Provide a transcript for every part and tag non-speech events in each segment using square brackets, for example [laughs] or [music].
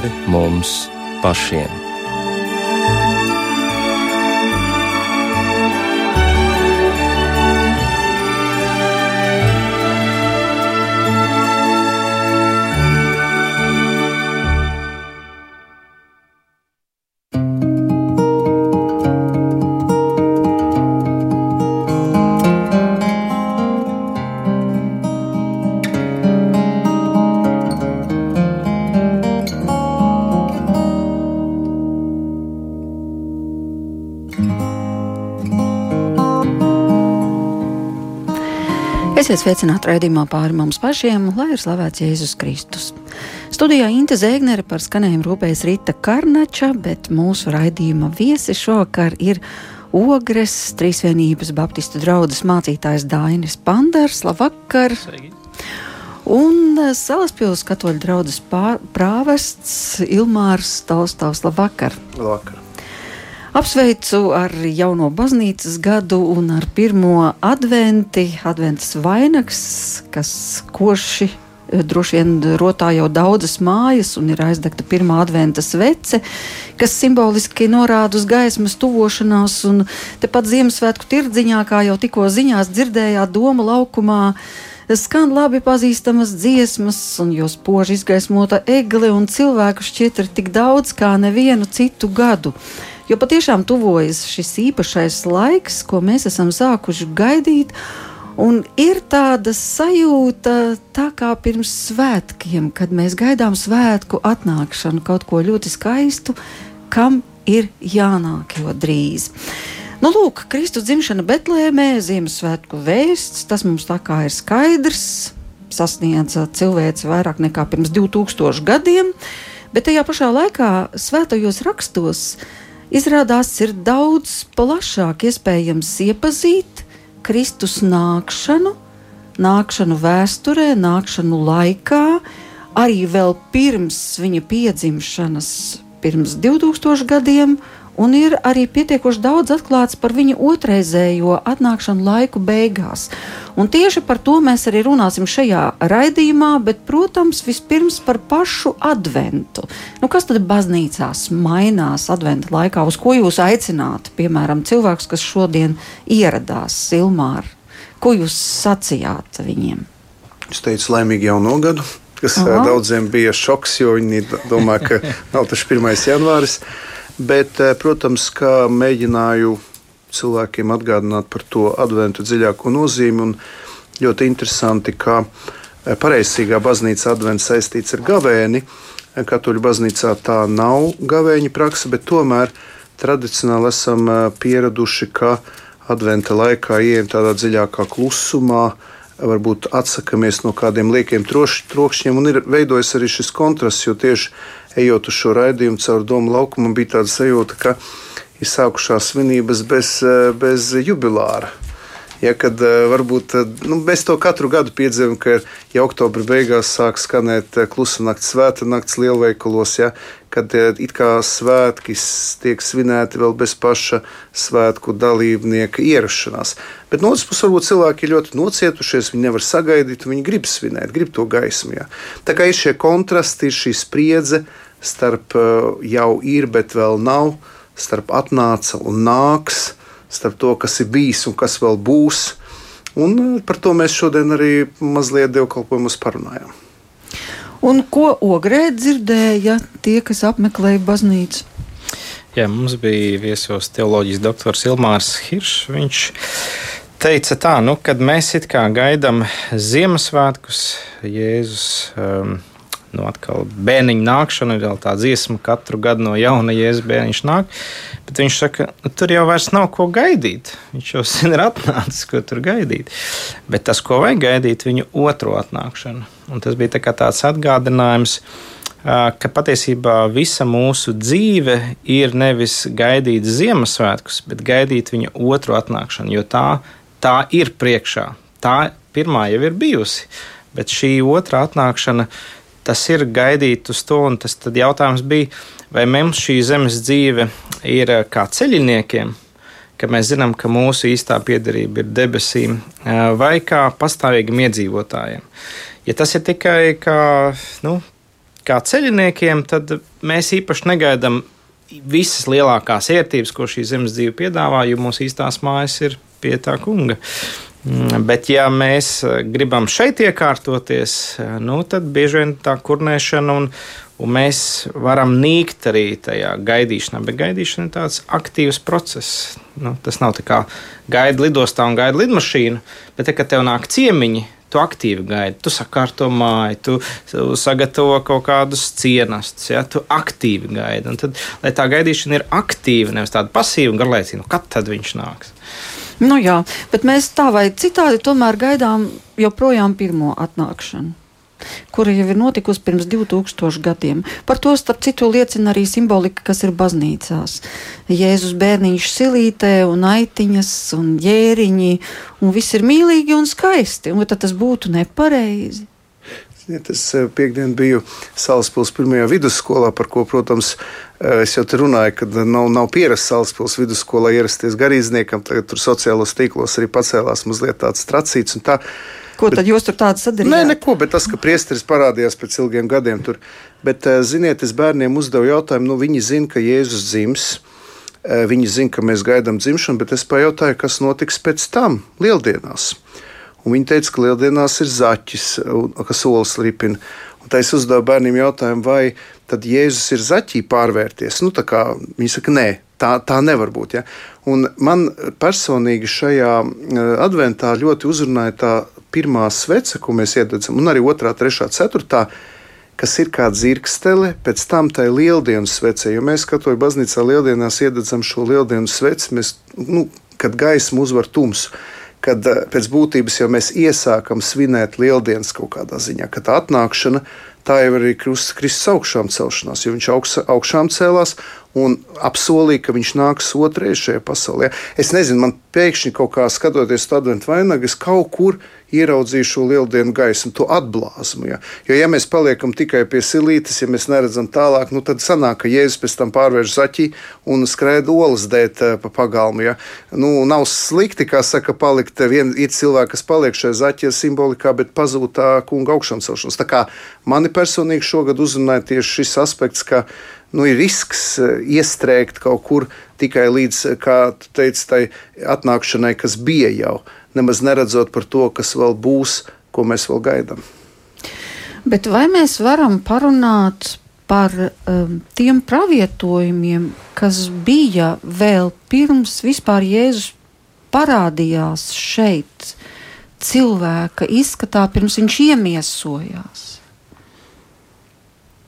pāri mums pašiem. Esiet sveicināti raidījumā pāri mums pašiem, lai ir slavēts Jēzus Kristus. Studijā Inte Zēgnere par skanējumu rūpējas Rita Karnača, bet mūsu raidījuma viesi šovakar ir Ogres Trīsvienības Baptistu draugas mācītājs Dainis Pandars. Labvakar! Sveiki. Un eh, Salaspils katoļu draugas prāvests Ilmārs Taustāvs. Labvakar! Labvakar! Apsveicu ar jauno baznīcas gadu un ar pirmo adventi, adventas vainags, kas koši eh, droši vien rotā jau daudzas mājas un ir aizdegta pirmā adventa svece, kas simboliski norāda uz gaismas tuvošanās. Un tepat Ziemassvētku tirdziņā, kā jau tikko ziņās dzirdējāt, Doma laukumā skan labi pazīstamas dziesmas, un jo spoži izgaismota egle un cilvēku šķiet ir tik daudz kā nevienu citu gadu. Jo patiešām tuvojas šis īpašais laiks, ko mēs esam sākuši gaidīt. Un ir tāda sajūta, tā kā pirms svētkiem, kad mēs gaidām svētku atnākšanu, kaut ko ļoti skaistu, kam ir jānāk jau drīz. Nu, lūk, Kristus dzimšana Betlēmē, Ziemassvētku vēsts, tas mums tā kā ir skaidrs, sasniedza cilvēci vairāk nekā pirms 2000 gadiem, bet tajā pašā laikā svētajos rakstos Izrādās, ir daudz plašāk iespējams iepazīt Kristus nākšanu, nākšanu vēsturē, nākšanu laikā, arī vēl pirms viņa piedzimšanas, pirms 2000 gadiem, un ir arī pietiekoši daudz atklāts par viņa otrreizējo atnākšanu laiku beigās. Un tieši par to mēs arī runāsim šajā raidījumā, bet, protams, vispirms par pašu adventu. Nu, kas tad baznīcās mainās adventa laikā, uz ko jūs aicināt, piemēram, cilvēkus, kas šodien ieradās Silmāra? Ko jūs sacījāt viņiem? Es teicu, laimīgi jauno gadu, kas Aha. daudziem bija šoks, jo viņi domā, ka nav tas 1. janvāris. Bet, eh, protams, kā mēģināju cilvēkiem atgādināt par to adventu dziļāko nozīmi. Ļoti interesanti, ka eh, pareizsīgā baznīca advents saistīts ar gavēni. Katoļu baznīcā tā nav gavēņa praksa, bet tomēr tradicionāli esam eh, pieraduši, ka adventa laikā ieejam tādā dziļākā klusumā, varbūt atsakāmies no kādiem liekiem trokšņiem, un ir veidojis arī šis kontrasts, jo tieši ejot uz šo raidījumu caur domu laukumu, bija tāda sajūta, ka ir sākušās svinības bez, eh, bez jubilāra. Ja, kad eh, varbūt nu, mēs to katru gadu piedzīvojam, ka jau oktobra beigās sāk skanēt eh, klusa nakts, svēta nakts lielveikalos, ja, kad it kā svētki tiek svinēti vēl bez paša svētku dalībnieka ierašanās. Bet no otras puses, varbūt cilvēki ir ļoti nocietušies, viņi nevar sagaidīt, viņi grib svinēt, grib to gaismu. Ja. Tā kā ir šie kontrasti, ir šī spriedze starp jau ir, bet vēl nav, starp atnāca un nāks starp to, kas ir bijis un kas vēl būs. Un eh, par to mēs šodien arī mazliet dievkalpojumus parunājām. Un ko ogrē dzirdēja tie, kas apmeklēja baznīcu? Jā, mums bija viesos teoloģijas doktors Ilmārs Hiršs. Viņš teica tā, nu, kad mēs it kā gaidām Ziemassvētkus, Jēzus um, nu, atkal bērniņa nākšanu, ir tā dziesma, katru gadu no jauna jēzus bērniņš nāk. Bet viņš saka, nu, tur jau vairs nav ko gaidīt. Viņš jau sen ir atnācis, ko tur gaidīt. Bet tas, ko vajag gaidīt, viņa otro atnākšanu. Un tas bija tā tāds atgādinājums. Ka patiesībā visa mūsu dzīve ir nevis gaidīt Ziemassvētkus, bet gaidīt viņa otro atnākšanu, jo tā, tā ir priekšā. Tā pirmā jau ir bijusi, bet šī otrā atnākšana ir tas ir gaidīt uz to, un tas jautājums bija, vai mums šī zemes dzīve ir eh, kā ceļiniekiem, ka mēs zinām, ka mūsu īstā piederība ir debesīm, eh, vai kā pastāvīgiem iedzīvotājiem. Ja tas ir tikai kā, nu, kā ceļiniekiem, tad mēs īpaši negaidām visas lielākās vērtības, ko šī zemes dzīve piedāvā, jo mūsu īstās mājas ir pie tā kunga. Mm, bet, ja mēs gribam šeit iekārtoties, nu, tad bieži vien tā kurnēšana un, un mēs varam nīkt arī tajā gaidīšanā. Bet gaidīšana ir tāds aktīvs process. Nu, tas nav tā kā gaida lidostā un gaida lidmašīnu, bet, te, kad tev nāk ciemiņi, tu aktīvi gaidi, tu sakārto māju, tu sagatavo kaut kādus cienastus, ja, tu aktīvi gaidi. Un tad, lai tā gaidīšana ir aktīva, nevis tāda pasīva un garlaicīga, nu, kad tad viņš nāks? Nu jā, bet mēs tā vai citādi tomēr gaidām joprojām pirmo atnākšanu kura jau ir notikusi pirms 2000 gadiem. Par to, starp citu, liecina arī simbolika, kas ir baznīcās. Jēzus bērniņš silītē un aitiņas un jēriņi, un viss ir mīlīgi un skaisti, un tad tas būtu nepareizi. Es eh, piekdien biju Salaspils pirmajā vidusskolā, par ko, protams, eh, es jau te runāju, ka nav, nav pierasts Salaspils vidusskolā ierasties garīdzniekam. Tagad tur sociālos tīklos arī pacēlās mazliet tāds tracīts. Tā, Ko tad bet, jūs tur tādu sadarījāt? Nē, neko, bet tas, ka priesteris parādījās pēc ilgiem gadiem tur. Bet, eh, ziniet, es bērniem uzdevu jautājumu, nu viņi zina, ka Jēzus dzims. Eh, viņi zina, ka mēs gaidām dzimšanu, bet es pajautāju, kas notiks pēc tam, lieldienās. Un viņi teica, ka lieldienās ir zaķis, kas olas ripina. Un tā es uzdevu bērniem jautājumu, vai tad Jēzus ir zaķī pārvērties. Nu, viņi saka, nē, tā, tā nevar būt. Ja? Un man personīgi šajā eh, adventā ļoti uzrunāja tā pirmā svece, ko mēs iededzam, un arī otrā, trešā, ceturtā, kas ir kā dzirkstele, pēc tam tai lieldienas svecē. Jo mēs katoļu baznīcā lieldienās iededzam šo lieldienu sveci, mēs, nu, kad gaisma uzvar tumsu. Kad eh, pēc būtības jau mēs iesākam svinēt lieldienas kaut kādā ziņā, kad tā atnākšana, tā jau arī Kristus augšām celšanās, jo viņš augš, augšām cēlās un apsolīja, ka viņš nāks otrreiz šajā pasaulē. Es nezinu, man pēkšņi kaut kā skatoties uz adventu vainagu, es kaut kur ieraudzīju šo lieldienu gaismu, to atblāzmu. Ja? Jo, ja mēs paliekam tikai pie silītes, ja mēs neredzam tālāk, nu, tad sanāk, ka Jēzus pēc tam pārvērš zaķi un skrēja olas dēt uh, pa pagalmu. Ja? Nu, nav slikti, kā saka, palikt vien, ir cilvēki, kas paliek šajā zaķa simbolikā, bet pazūd tā kunga augšām celšanās. Tā kā mani personīgi šogad uzrunāja tieši šis aspekts, ka nu, ir risks eh, iestrēgt kaut kur tikai līdz, eh, kā tu teici, tai atnākšanai, kas bija jau, nemaz neredzot par to, kas vēl būs, ko mēs vēl gaidām. Bet vai mēs varam parunāt par um, tiem pravietojumiem, kas bija vēl pirms vispār Jēzus parādījās šeit, cilvēka izskatā, pirms viņš iemiesojās?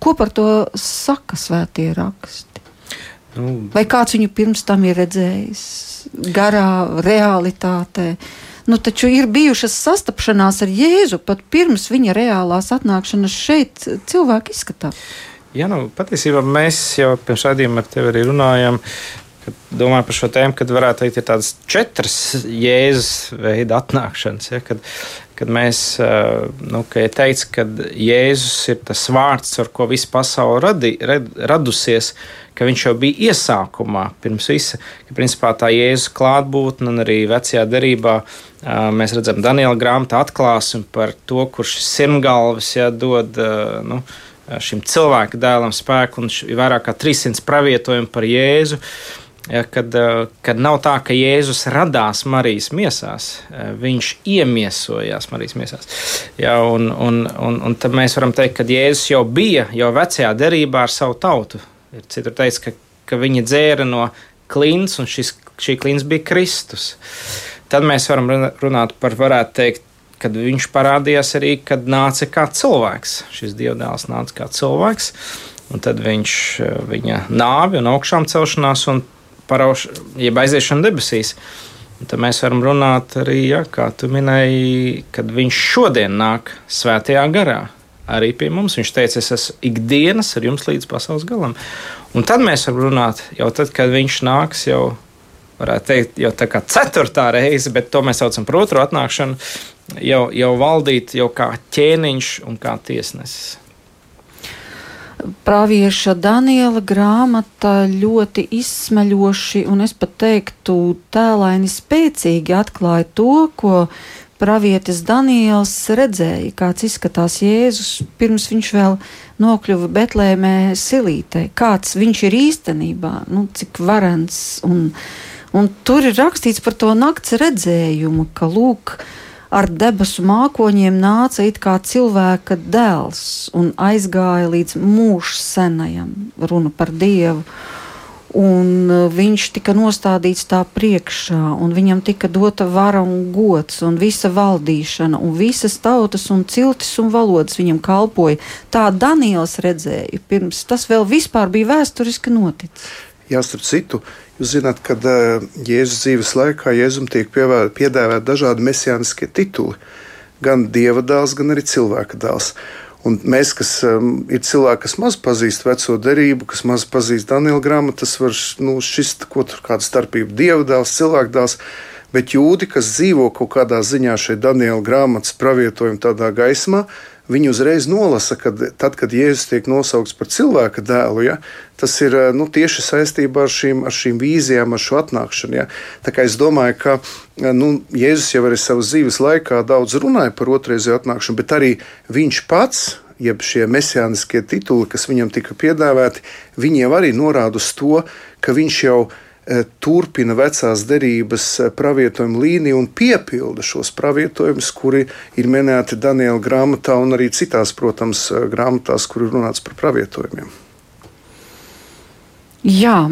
Ko par to saka svētie raksti? Nu, Vai kāds viņu pirms tam ir redzējis garā realitātē? Nu, taču ir bijušas sastapšanās ar Jēzu pat pirms viņa reālās atnākšanas šeit, cilvēku izskatā. Jā, nu, patiesībā mēs jau pirms raidījuma ar tevi arī runājām. Domāju par šo tēmu, kad varētu teikt, ir tādas četras jēzus veida atnākšanas. Ja, kad kad mēs, nu, ka ja teica, ka Jēzus ir tas vārds, ar ko visa pasaule radi, rad, radusies, ka viņš jau bija iesākumā, pirms visa, ka principā tā Jēzus klātbūtne un arī vecajā derībā mēs redzam Daniela grāmatā atklāsmi par to, kurš sirmgalvis ja, dod nu, šim cilvēku dēlam spēku un ir vairāk kā 300 pravietojumu par Jēzu. Ja, kad, eh, kad nav tā, ka Jēzus radās Marijas miesās, eh, viņš iemiesojās Marijas miesās. Ja, un, un, un, un tad mēs varam teikt, ka Jēzus jau bija jau vecajā derībā ar savu tautu. Ir citur teiks, ka, ka viņa dzēra no klints, un šis, šī klints bija Kristus. Tad mēs varam runāt par, varētu teikt, kad viņš parādījās arī, kad nāca kā cilvēks. Šis dievdēls nāca kā cilvēks, un tad viņš eh, viņa nāvi un augšām celšanās un parauš, jeb aiziešana debesīs. Tad mēs varam runāt arī, ja, kā tu minēji, kad viņš šodien nāk svētajā garā. Arī pie mums viņš teica, es esmu ikdienas ar jums līdz pasaules galam. Un tad mēs varam runāt, jau tad, kad viņš nāks, jau varētu teikt, jau tā kā ceturtā reize, bet to mēs saucam par otru atnākšanu, jau, jau valdīt jau kā ķēniņš un kā tiesnesis. Pravieša Daniela grāmata ļoti izsmeļoši un es pat teiktu tēlaini spēcīgi atklāja to, ko pravietis Daniels redzēja, kāds izskatās Jēzus pirms viņš vēl nokļuva Betlēmē silītē, kāds viņš ir īstenībā, nu, cik varens. Un, un tur ir rakstīts par to nakts redzējumu, ka lūk, ar debesu mākoņiem nāca it kā cilvēka dēls un aizgāja līdz mūža senajam, runa par Dievu. Un e, viņš tika nostādīts tā priekšā, un viņam tika dota vara un gods, un visa valdīšana, un visas tautas, un ciltis un valodas viņam kalpoja. Tā Daniels redzēja, pirms tas vēl vispār bija vēsturiski noticis. Jā, starp citu, jūs zināt, ka uh, Jēzus dzīves laikā Jēzum tiek piedāvāti dažādi mesijāniskie tituli. Gan dieva dēls, gan arī cilvēka dēls. Un mēs, kas um, ir cilvēki, kas maz pazīst veco derību, kas maz pazīst Daniela grāmatu, tas var nu, šķist, ko tur kāda starpība - dieva dēls, cilvēka dēls. Bet jūdi, kas dzīvo kaut kādā ziņā šeit Daniela grāmatas pravietojuma tādā gaismā, viņi uzreiz nolasa, ka tad, kad Jēzus tiek nosaukts par cilvēka dēlu, ja, tas ir eh, nu, tieši saistībā ar šīm, ar šīm vīzijām, ar šo atnākšanu. Ja. Tā kā es domāju, ka eh, nu, Jēzus jau arī savas dzīves laikā daudz runāja par otrreizēju atnākšanu, bet arī viņš pats. Jeb šie mesijāniskie tituli, kas viņam tika piedāvāti, viņi jau arī norāda uz to, ka viņš jau ir turpina vecās derības eh, pravietojumu līniju un piepilda šos pravietojumus, kuri ir minēti Daniela grāmatā un arī citās, protams, eh, grāmatās, kur ir runāts par pravietojumiem. Jā,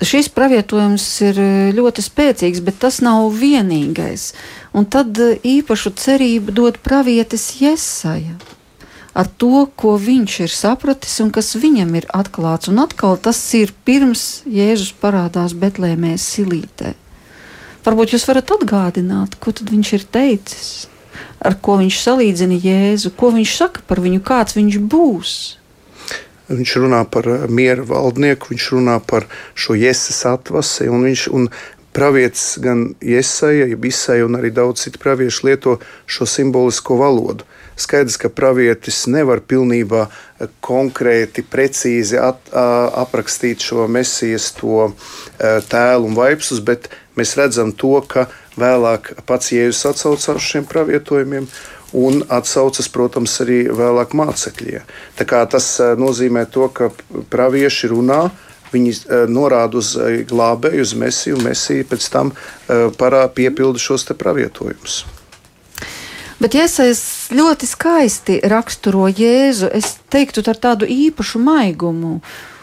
šis pravietojums ir ļoti spēcīgs, bet tas nav vienīgais. Un tad īpašu cerību dod pravietis Jesaja ar to, ko viņš ir sapratis un kas viņam ir atklāts. Un atkal tas ir pirms Jēzus parādās Betlēmē silītē. Varbūt jūs varat atgādināt, ko viņš ir teicis, ar ko viņš salīdzina Jēzu, ko viņš saka par viņu, kāds viņš būs. Viņš runā par eh, miera valdnieku, viņš runā par šo jēzus atvasi, un, viņš, un pravietis gan Iesaija, jeb Isaija un arī daudz citu praviešu lieto šo simbolisko valodu. Skaidrs, ka pravietis nevar pilnībā eh, konkrēti, precīzi at, aprakstīt šo mesijas to eh, tēlu un vaipsus, bet mēs redzam to, ka vēlāk pats Jēzus atsaucās uz šiem pravietojumiem un atsaucas, protams, arī vēlāk mācekļie. Tas eh, nozīmē to, ka pravieši runā. Viņi norāda uz glābēju, uz mesiju, un mesija pēc tam parā piepilda šos pravietojumus. Bet iesaistīts ļoti skaisti raksturo Jēzu, es teiktu, ar tādu īpašu maigumu.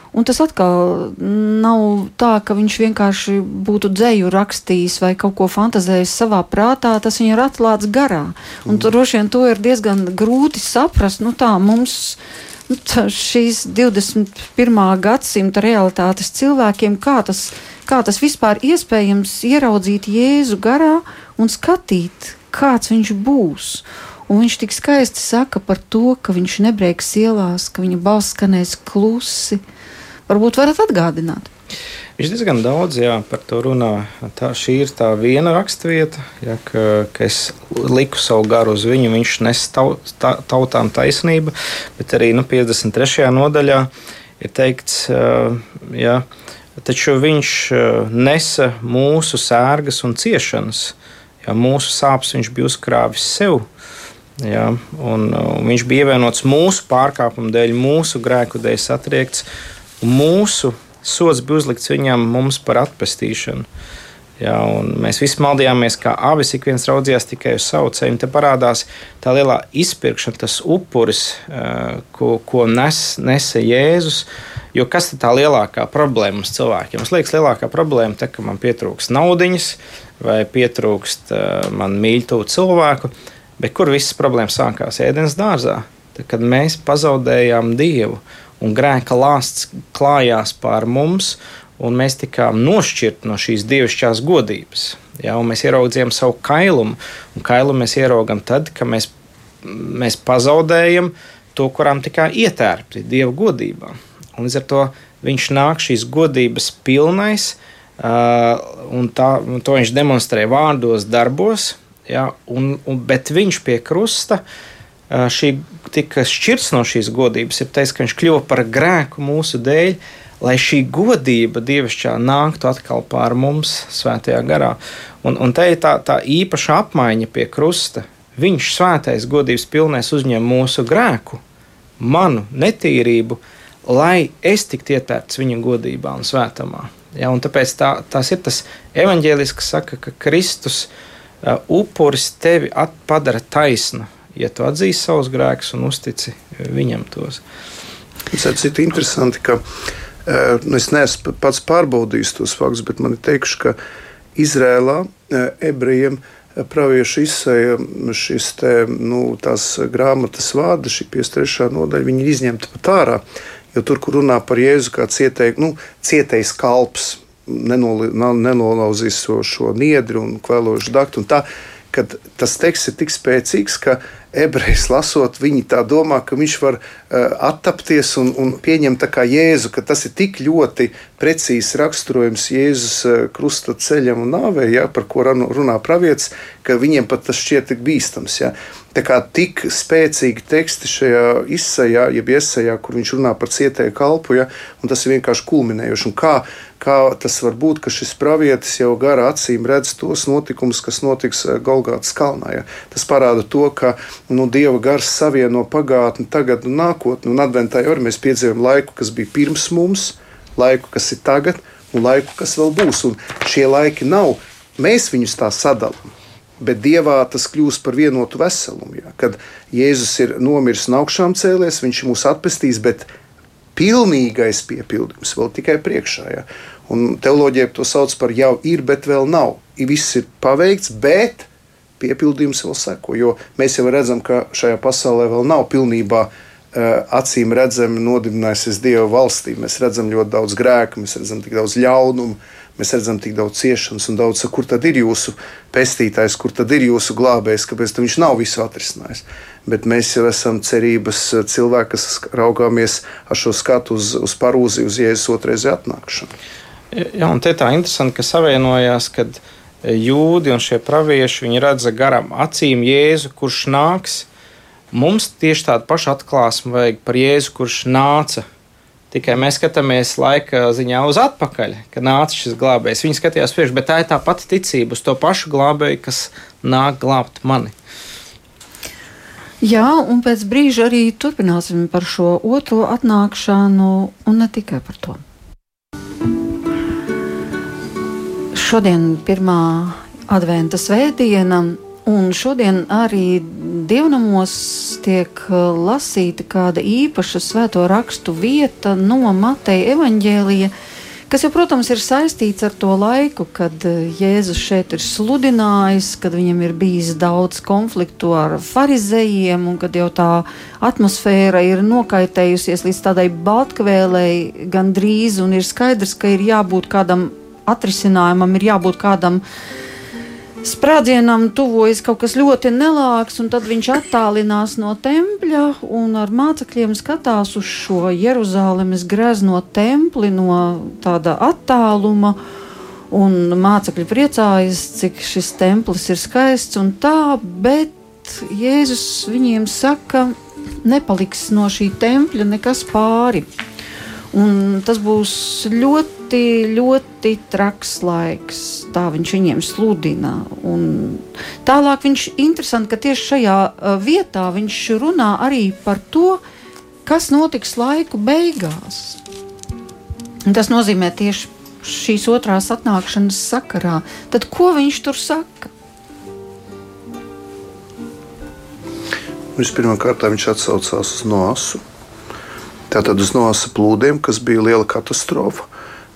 Un tas atkal nav tā, ka viņš vienkārši būtu dzēju rakstījis vai kaut ko fantazējis savā prātā, tas viņam ir atklāts garā. Un mm. droši vien to ir diezgan grūti saprast. Nu, tā mums nu, tā šīs 21. gadsimta realitātes cilvēkiem, kā tas, kā tas vispār iespējams ieraudzīt Jēzu garā un skatīt, kāds viņš būs. Un viņš tik skaisti saka par to, ka viņš nebrēks ielās, ka viņa balss skanēs klusi. Varbūt varat atgādināt. Viņš diezgan daudz jā, par to runā. Tā, šī ir tā viena raksturvieta, ja, ka, ka es liku savu garu uz viņu. Viņš nes taut, tā, tautām taisnību, bet arī nu, 53. nodaļā ir teikts, ja, taču viņš nesa mūsu sērgas un ciešanas ja, mūsu sāpes viņš bija uzkrāvis sev. Ja, un, un viņš bija ievienots mūsu pārkāpumu dēļ, mūsu grēku dēļ satriekts, un mūsu sots bija uzlikts viņam par atpestīšanu. Ja, mēs visi maldījāmies, kā avis, ik viens raudzījās tikai uz savu ceļu. Te parādās tā lielā izpirkšana, tas upuris, ko, ko nes, nesa Jēzus. Jo kas ir tā lielākā problēma mums cilvēkiem? Man liekas, lielākā problēma ir, ka man pietrūks naudiņas, vai pietrūkst uh, man mīļtu cilvēku. Bet kur visas problēmas sākās? Ēdienas dārzā, tad, kad mēs pazaudējām Dievu un grēka lāsts klājās pār mums, un mēs tikām nošķirti no šīs dievišķās godības. Ja, mēs ieraudzījām savu kailumu, un kailumu mēs ieraugām tad, kad mēs, mēs pazaudējam to, kurām tikai ietērpti Dieva godībā. Un līdz ar to viņš nāk šīs godības pilnais, Uh, un tā, un to viņš demonstrē vārdos, darbos. Ja, un, un, bet viņš pie krusta šī tika šķirts no šīs godības, ir teiks, ka viņš kļuva par grēku mūsu dēļ, lai šī godība dievišķā nāktu atkal pār mums svētajā garā. Un, un te ir tā, tā īpaša apmaiņa pie krusta. Viņš svētais godības pilnēs uzņem mūsu grēku, manu netīrību, lai es tiktu ietērts viņa godībā un svētumā. Ja, un tāpēc tā, tas ir tas evaņģēlis, kas saka, ka Kristus uh, upuris tevi padara taisnu, ja tu atzīsi savus grēkus un uztici viņam tos. Tas ir interesanti, ka uh, nu, es neesmu pats pārbaudījis tos faktus, bet man ir teikuši, ka Izrēlā ebrejiem praviešu izsēja šis te, nu, tās grāmatas vārdi, šī 53. nodaļa, viņi ir izņemti pat ārā. Jo tur, kur runā par Jēzu kā cietēju, nu, cietējs kalps, nenolauzīs šo, šo niedri un kvēlošu daktu. Un tā, kad tas teksts ir tik spēcīgs, ka ebrejs lasot, viņi tā domā, ka viņš var uh, attapties un, un pieņemt tā kā Jēzu, ka tas ir tik ļoti precīzs raksturojums Jēzus uh, krusta ceļam un nāvei, ja, par ko runā pravietis, ka viņiem pat tas šķiet tik bīstams. Ja. Tā kā tik spēcīgi teksti šajā izsajā, jeb iesajā, kur viņš runā par cietēju kalpu, ja, un tas ir vienkārši kulminējoši. Un kā kā tas var būt, ka šis pravietis jau garā acīm redz tos notikumus, kas notiks eh, Golgātas kalnā. Ja? Tas parāda to, ka nu, Dieva gars savieno pagātni, tagad un nākotni. Un adventā jau mēs piedzīvojam laiku, kas bija pirms mums, laiku, kas ir tagad, un laiku, kas vēl būs. Un šie laiki nav, mēs viņus tā sadalām. Bet Dievā tas kļūst par vienotu veselumu. Ja? Kad Jēzus ir nomiris un augšām cēlies, Viņš mūs atpestīs, bet pilnīgais piepildījums vēl tikai priekšā. Ja? Un teoloģija to sauc par jau ir, bet vēl nav. Viss ir paveikts, bet piepildījums vēl seko. Jo mēs jau redzam, ka šajā pasaulē vēl nav pilnībā acīm redzami nodibinājusies Dieva valstī. Mēs redzam ļoti daudz grēku, mēs redzam tik daudz ļaunumu, mēs redzam tik daudz ciešanas un daudz, kur tad ir jūsu pestītājs, kur tad ir jūsu glābējs, kāpēc viņš nav visu atrisinājis bet mēs jau esam cerības eh, cilvēki, kas raugāmies ar šo skatu uz, uz parūzi, uz Jēzus otrreiz atnākšanu. Jā, un te tā interesanti, ka savienojās, kad eh, jūdi un šie pravieši redza garam acīm Jēzu, kurš nāks. Mums tieši tādu pašu atklāsmu vajag par Jēzu, kurš nāca. Tikai mēs skatāmies laika ziņā uz atpakaļ, kad nāca šis glābējs. Viņi skatījās priekšā, bet tā ir tā pati ticība uz to pašu glābēju, kas nāk glābt mani. Jā, un pēc brīža arī turpināsim par šo otro atnākšanu, un ne tikai par to. Šodien ir pirmā adventa svētdiena, un šodien arī dievnamos tiek lasīta kāda īpaša svēto rakstu vieta no Mateja evaņģēlija kas jau, protams, ir saistīts ar to laiku, kad eh, Jēzus šeit ir sludinājis, kad viņam ir bijis daudz konfliktu ar farizējiem, un kad jau tā atmosfēra ir nokaitējusies līdz tādai baltkvēlei gandrīz, un ir skaidrs, ka ir jābūt kādam atrisinājumam, ir jābūt kādam uh, sprādzienam tuvojas kaut kas ļoti nelāks, un tad viņš attālinās no tempļa un ar mācekļiem skatās uz šo Jeruzalemes grezno templi no tāda attāluma. Un mācekļi priecājas, cik šis templis ir skaists un tā, bet Jēzus viņiem saka, nepaliks no šī tempļa nekas pāri. Un tas būs ļoti, ļoti traks laiks. Tā viņš viņiem sludina. Un tālāk viņš interesanti, ka tieši šajā uh, vietā viņš runā arī par to, kas notiks laiku beigās. Un tas nozīmē tieši šīs otrās atnākšanas sakarā. Tad ko viņš tur saka? Vispirmkārt, viņš atsaucās uz Noasu Tātad uz nosa plūdiem, kas bija liela katastrofa.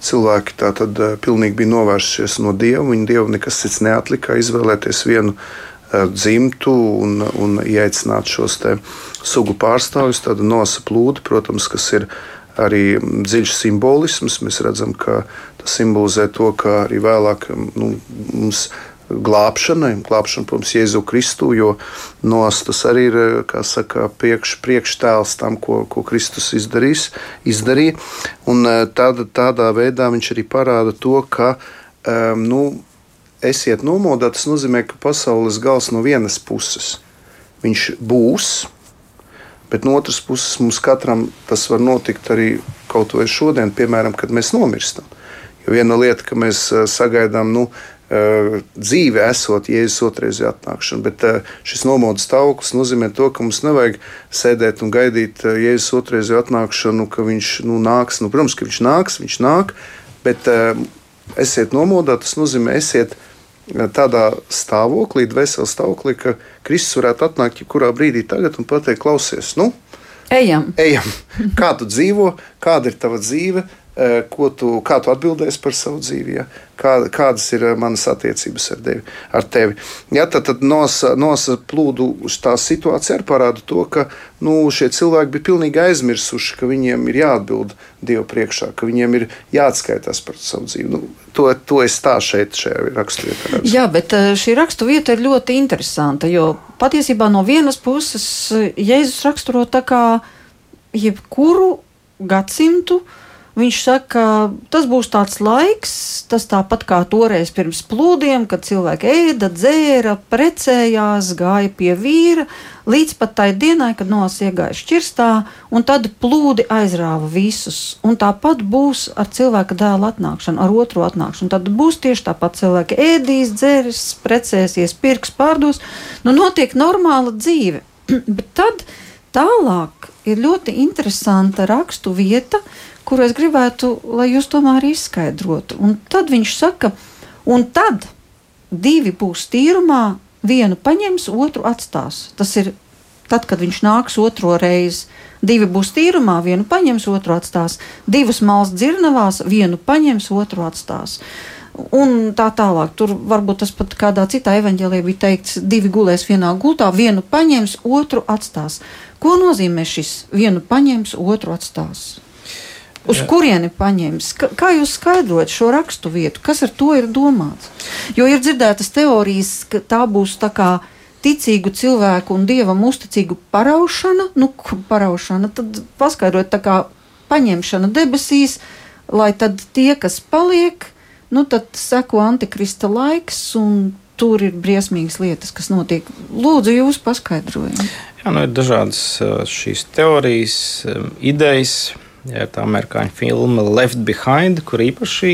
Cilvēki tātad eh, pilnīgi bija novērsušies no dieva. Viņa dievam nekas cits neatlika, izvēlēties vienu uh, dzimtu un, un ieteicināt šos sugu pārstāvjus. Tad nosa plūdi, protams, kas ir arī dziļš simbolisms. Mēs redzam, ka tas simbolizē to, ka arī vēlāk nu, mums glābšanai, glābšana, protams, Jēzu Kristu, jo nos tas arī ir saka, priekš, priekštēls tam, ko, ko Kristus izdarīs, izdarīja. Un e, tādā, tādā veidā viņš arī parāda to, ka um, nu, esiet nomodā, tas nozīmē, ka pasaules gals no vienas puses viņš būs, Bet no otras puses, mums katram tas var notikt arī kaut vai šodien, piemēram, kad mēs nomirstam. Jo viena lieta, ka mēs sagaidām, nu, dzīve esot Jēzus otrreizē atnākšana, bet šis nomodas stāvoklis nozīmē to, ka mums nevajag sēdēt un gaidīt Jēzus otrreizē atnākšanu, ka viņš nu, nāks. Nu, protams, ka viņš nāks, viņš nāk, bet esiet nomodā, tas nozīmē esiet tādā stāvoklī, dvēseles stāvoklī, ka Kristus varētu atnākt jebkurā brīdī tagad un pateikt, klausies, nu, ejam. ejam. Kā tu dzīvo, kāda ir tava dzīve, Eh, ko tu, kā tu atbildēsi par savu dzīvi, ja? kā, kādas ir eh, manas attiecības ar, devi, ar tevi. Ja, tad tad nosa, nosa plūdu tā situācija arī parāda to, ka nu, šie cilvēki bija pilnīgi aizmirsuši, ka viņiem ir jāatbild Dievu priekšā, ka viņiem ir jāatskaitās par savu dzīvi. Nu, to, to es tā šeit, šajā raksturvietā. Jā, bet eh, šī raksturvieta ir ļoti interesanta, jo patiesībā no vienas puses Jēzus raksturo tā kā jebkuru gadsimtu, Viņš saka, ka tas būs tāds laiks, tas tāpat kā toreiz pirms plūdiem, kad cilvēki ēda, dzēra, precējās, gāja pie vīra, līdz pat tai dienai, kad nos iegāja šķirstā, un tad plūdi aizrāva visus. Un tāpat būs ar cilvēka dēla atnākšanu, ar otru atnākšanu. Tad būs tieši tāpat cilvēki ēdīs, dzēris, precēsies, pirks, pārdos. Nu, notiek normāla dzīve. [clears throat] Bet tad tālāk ir ļoti interesanta rakstu vieta kuru es gribētu, lai jūs tomēr izskaidrotu. Un tad viņš saka, un tad divi būs tīrumā, vienu paņems, otru atstās. Tas ir tad, kad viņš nāks otro reizi. Divi būs tīrumā, vienu paņems, otru atstās. Divas malas dzirnavās, vienu paņems, otru atstās. Un tā tālāk. Tur varbūt tas pat kādā citā evanģēlī bija teikts, divi gulēs vienā gultā, vienu paņems, otru atstās. Ko nozīmē šis vienu paņems, otru atstās? Uz Jā. kurieni paņems? Kā jūs skaidrojat šo rakstu vietu? Kas ar to ir domāts? Jo ir dzirdētas teorijas, ka tā būs tā kā ticīgu cilvēku un dievam uzticīgu paraušana, nu, paraušana, tad paskaidrot tā kā paņemšana debesīs, lai tad tie, kas paliek, nu, tad seko antikrista laiks un tur ir briesmīgas lietas, kas notiek. Lūdzu, jūs paskaidrojiet. Jā, nu, ir dažādas šīs teorijas, idejas. Ja tā amerikāņu filma Left Behind, kur īpaši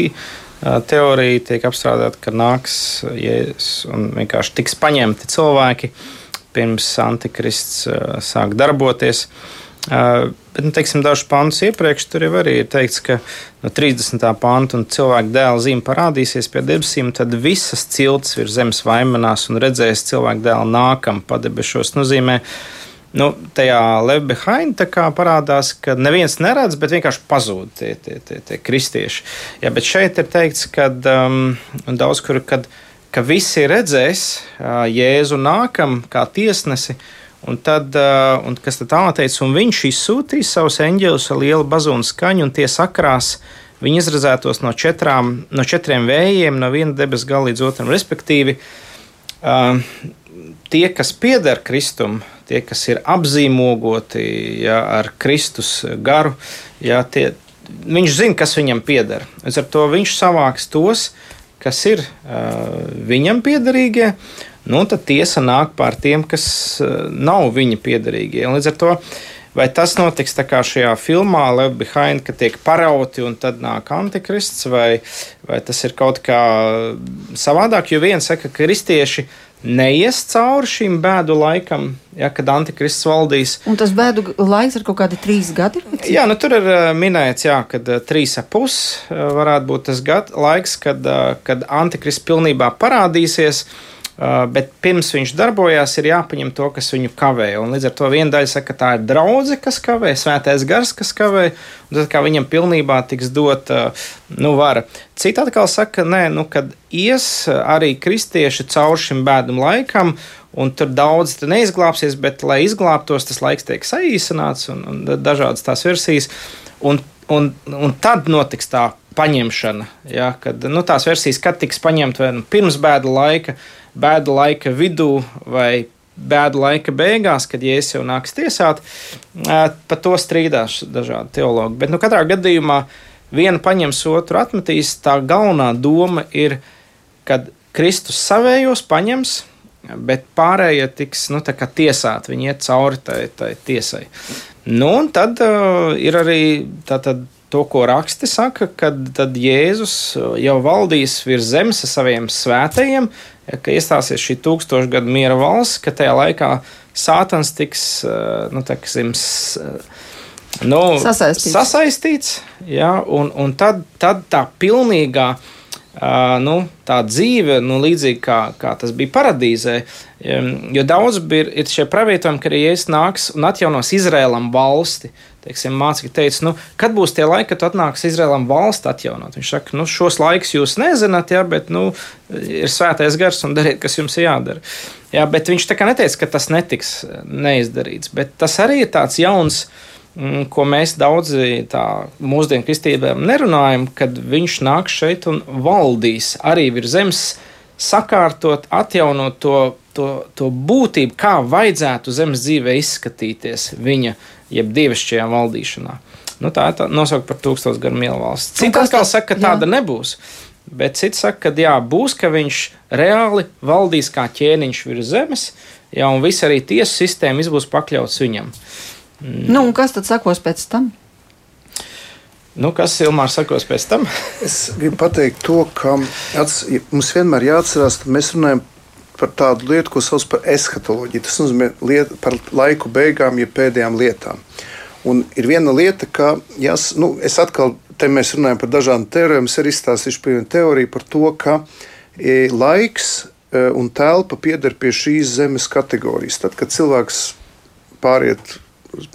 teorija tiek apstrādāta, ka nāks Jēzus un vienkārši tiks paņemti cilvēki pirms antikrists sāk darboties. Bet, nu, teiksim, dažus pantus iepriekš tur jau arī ir teikts, ka no 30. panta un cilvēka dēla zīme parādīsies pie debesīm, tad visas ciltis virs zemes vaimanās un redzēs cilvēku dēlu nākam padebešos. Nozīmē, uh, nu, tajā Left Behind parādās, ka neviens neredz, bet vienkārši pazūd tie, tie, tie, tie kristieši. Jā, bet šeit ir teikts, ka um, daudz kur, kad, ka visi redzēs uh, Jēzu nākam kā tiesnesi. Un tad, uh, un kas tad tālāk teica, un viņš izsūtīs savus eņģeļus ar lielu bazūnu skaņu, un tie sakrās viņi izrazētos no, četrām, no četriem vējiem, no viena debesu gala līdz otram, respektīvi. Uh, tie, kas pieder Kristum, tie, kas ir apzīmogoti ja, ar Kristus garu, ja, tie, viņš zina, kas viņam pieder. Līdz ar to viņš savāks tos, kas ir uh, viņam piederīgie. Nu, tad tiesa nāk pār tiem, kas uh, nav viņa piederīgie. Un līdz ar to Vai tas notiks tā kā šajā filmā, Left Behind, ka tiek parauti un tad nāk antikrists, vai, vai tas ir kaut kā savādāk? Jo viens saka, ka kristieši neies cauri šim bēdu laikam, ja, kad antikrists valdīs. Un tas bēdu laiks ir kaut kādi trīs gadi? Jā, nu tur ir eh, minēts, jā, kad eh, trīs ap pus eh, varētu būt tas gad, laiks, kad, kad antikrists pilnībā parādīsies. Uh, bet pirms viņš darbojās, ir jāpaņem to, kas viņu kavē. Un līdz ar to viena daļa saka, ka tā ir draudzene, kas kavē, svētais gars, kas kavē, un tad viņam pilnībā tiks dot uh, nu, vara. Cita atkal saka, nē, nu, kad ies arī kristieši cauri šim bēdam laikam, un tur daudz neizglābsies, bet, lai izglābtos, tas laiks tiek saīsināts un, un dažādas tās versijas. Un, un, un tad notiks tā paņemšana, ja, kad nu, tās versijas, kad tiks paņemta vai nu, pirms bēda laika, bēda laika vidū vai bēda laika beigās, kad Jēzus jau nāks tiesāt, par to strīdās dažādi teologi. Bet nu, katrā gadījumā viena paņems otru atmetīs. Tā galvenā doma ir, kad Kristus savējos paņems bet pārējie tiks nu, tiesāti, viņi iet cauri tai, tai tiesai. Nu, un tad uh, ir arī tātad to, ko raksti saka, kad Jēzus jau valdīs virs zemes ar saviem svētajiem, ka iestāsies šī tūkstošu gadu miera valsts, ka tajā laikā Sātans tiks nu, teksim, nu, sasaistīts. sasaistīts ja, un, un tad, tad tā pilnīgā. Uh, nu, tā dzīve, nu, līdzīgi kā, kā tas bija paradīzē, jo daudz ir, ir šie pravietojumi, ka arī Jēzus nāks un atjaunos Izrēlam valsti. Teiksim, mācekļi teica, nu, kad būs tie laiki, kad atnāks Izrēlam valsts atjaunot. Viņš saka, nu, šos laikus jūs nezināt, jā, bet nu, ir svētais gars un dariet, kas jums ir jādara. Jā, bet viņš tā kā neteica, ka tas netiks neizdarīts, bet tas arī ir tāds jauns Mm, ko mēs daudzi mūsdienu kristībām nerunājam, kad viņš nāks šeit un valdīs arī virs zemes, sakārtot, atjaunot to, to, to būtību, kā vajadzētu zemes dzīvē izskatīties viņa jeb dievišķajā valdīšanā. Nu, tā ir tā nosaukt par tūkstošu gadu mielu valsts. Cits atkal saka, ka tāda jā. nebūs. Bet cits saka, ka jā, būs, ka viņš reāli valdīs kā ķēniņš virs zemes, jā, un viss arī tiesu sistēma būs pakļauts viņam. Uh, Mm. Nu, kas tad sekos pēc tam? Nu, kas Ilmārs sakos pēc tam? [laughs] es gribu pateikt to, ka ats, mums vienmēr jāatcerās, ka mēs runājam par tādu lietu, ko sauc par eskatoloģiju. Tas nozīmē liet, par laiku beigām, ja pēdējām lietām. Un ir viena lieta, ka jās, nu, es atkal te mēs runājam par dažādām teorijām. Es arī izstāstīšu par vienu teoriju par to, ka e, laiks e, un telpa pieder pie šīs zemes kategorijas. Tad, kad cilvēks pāriet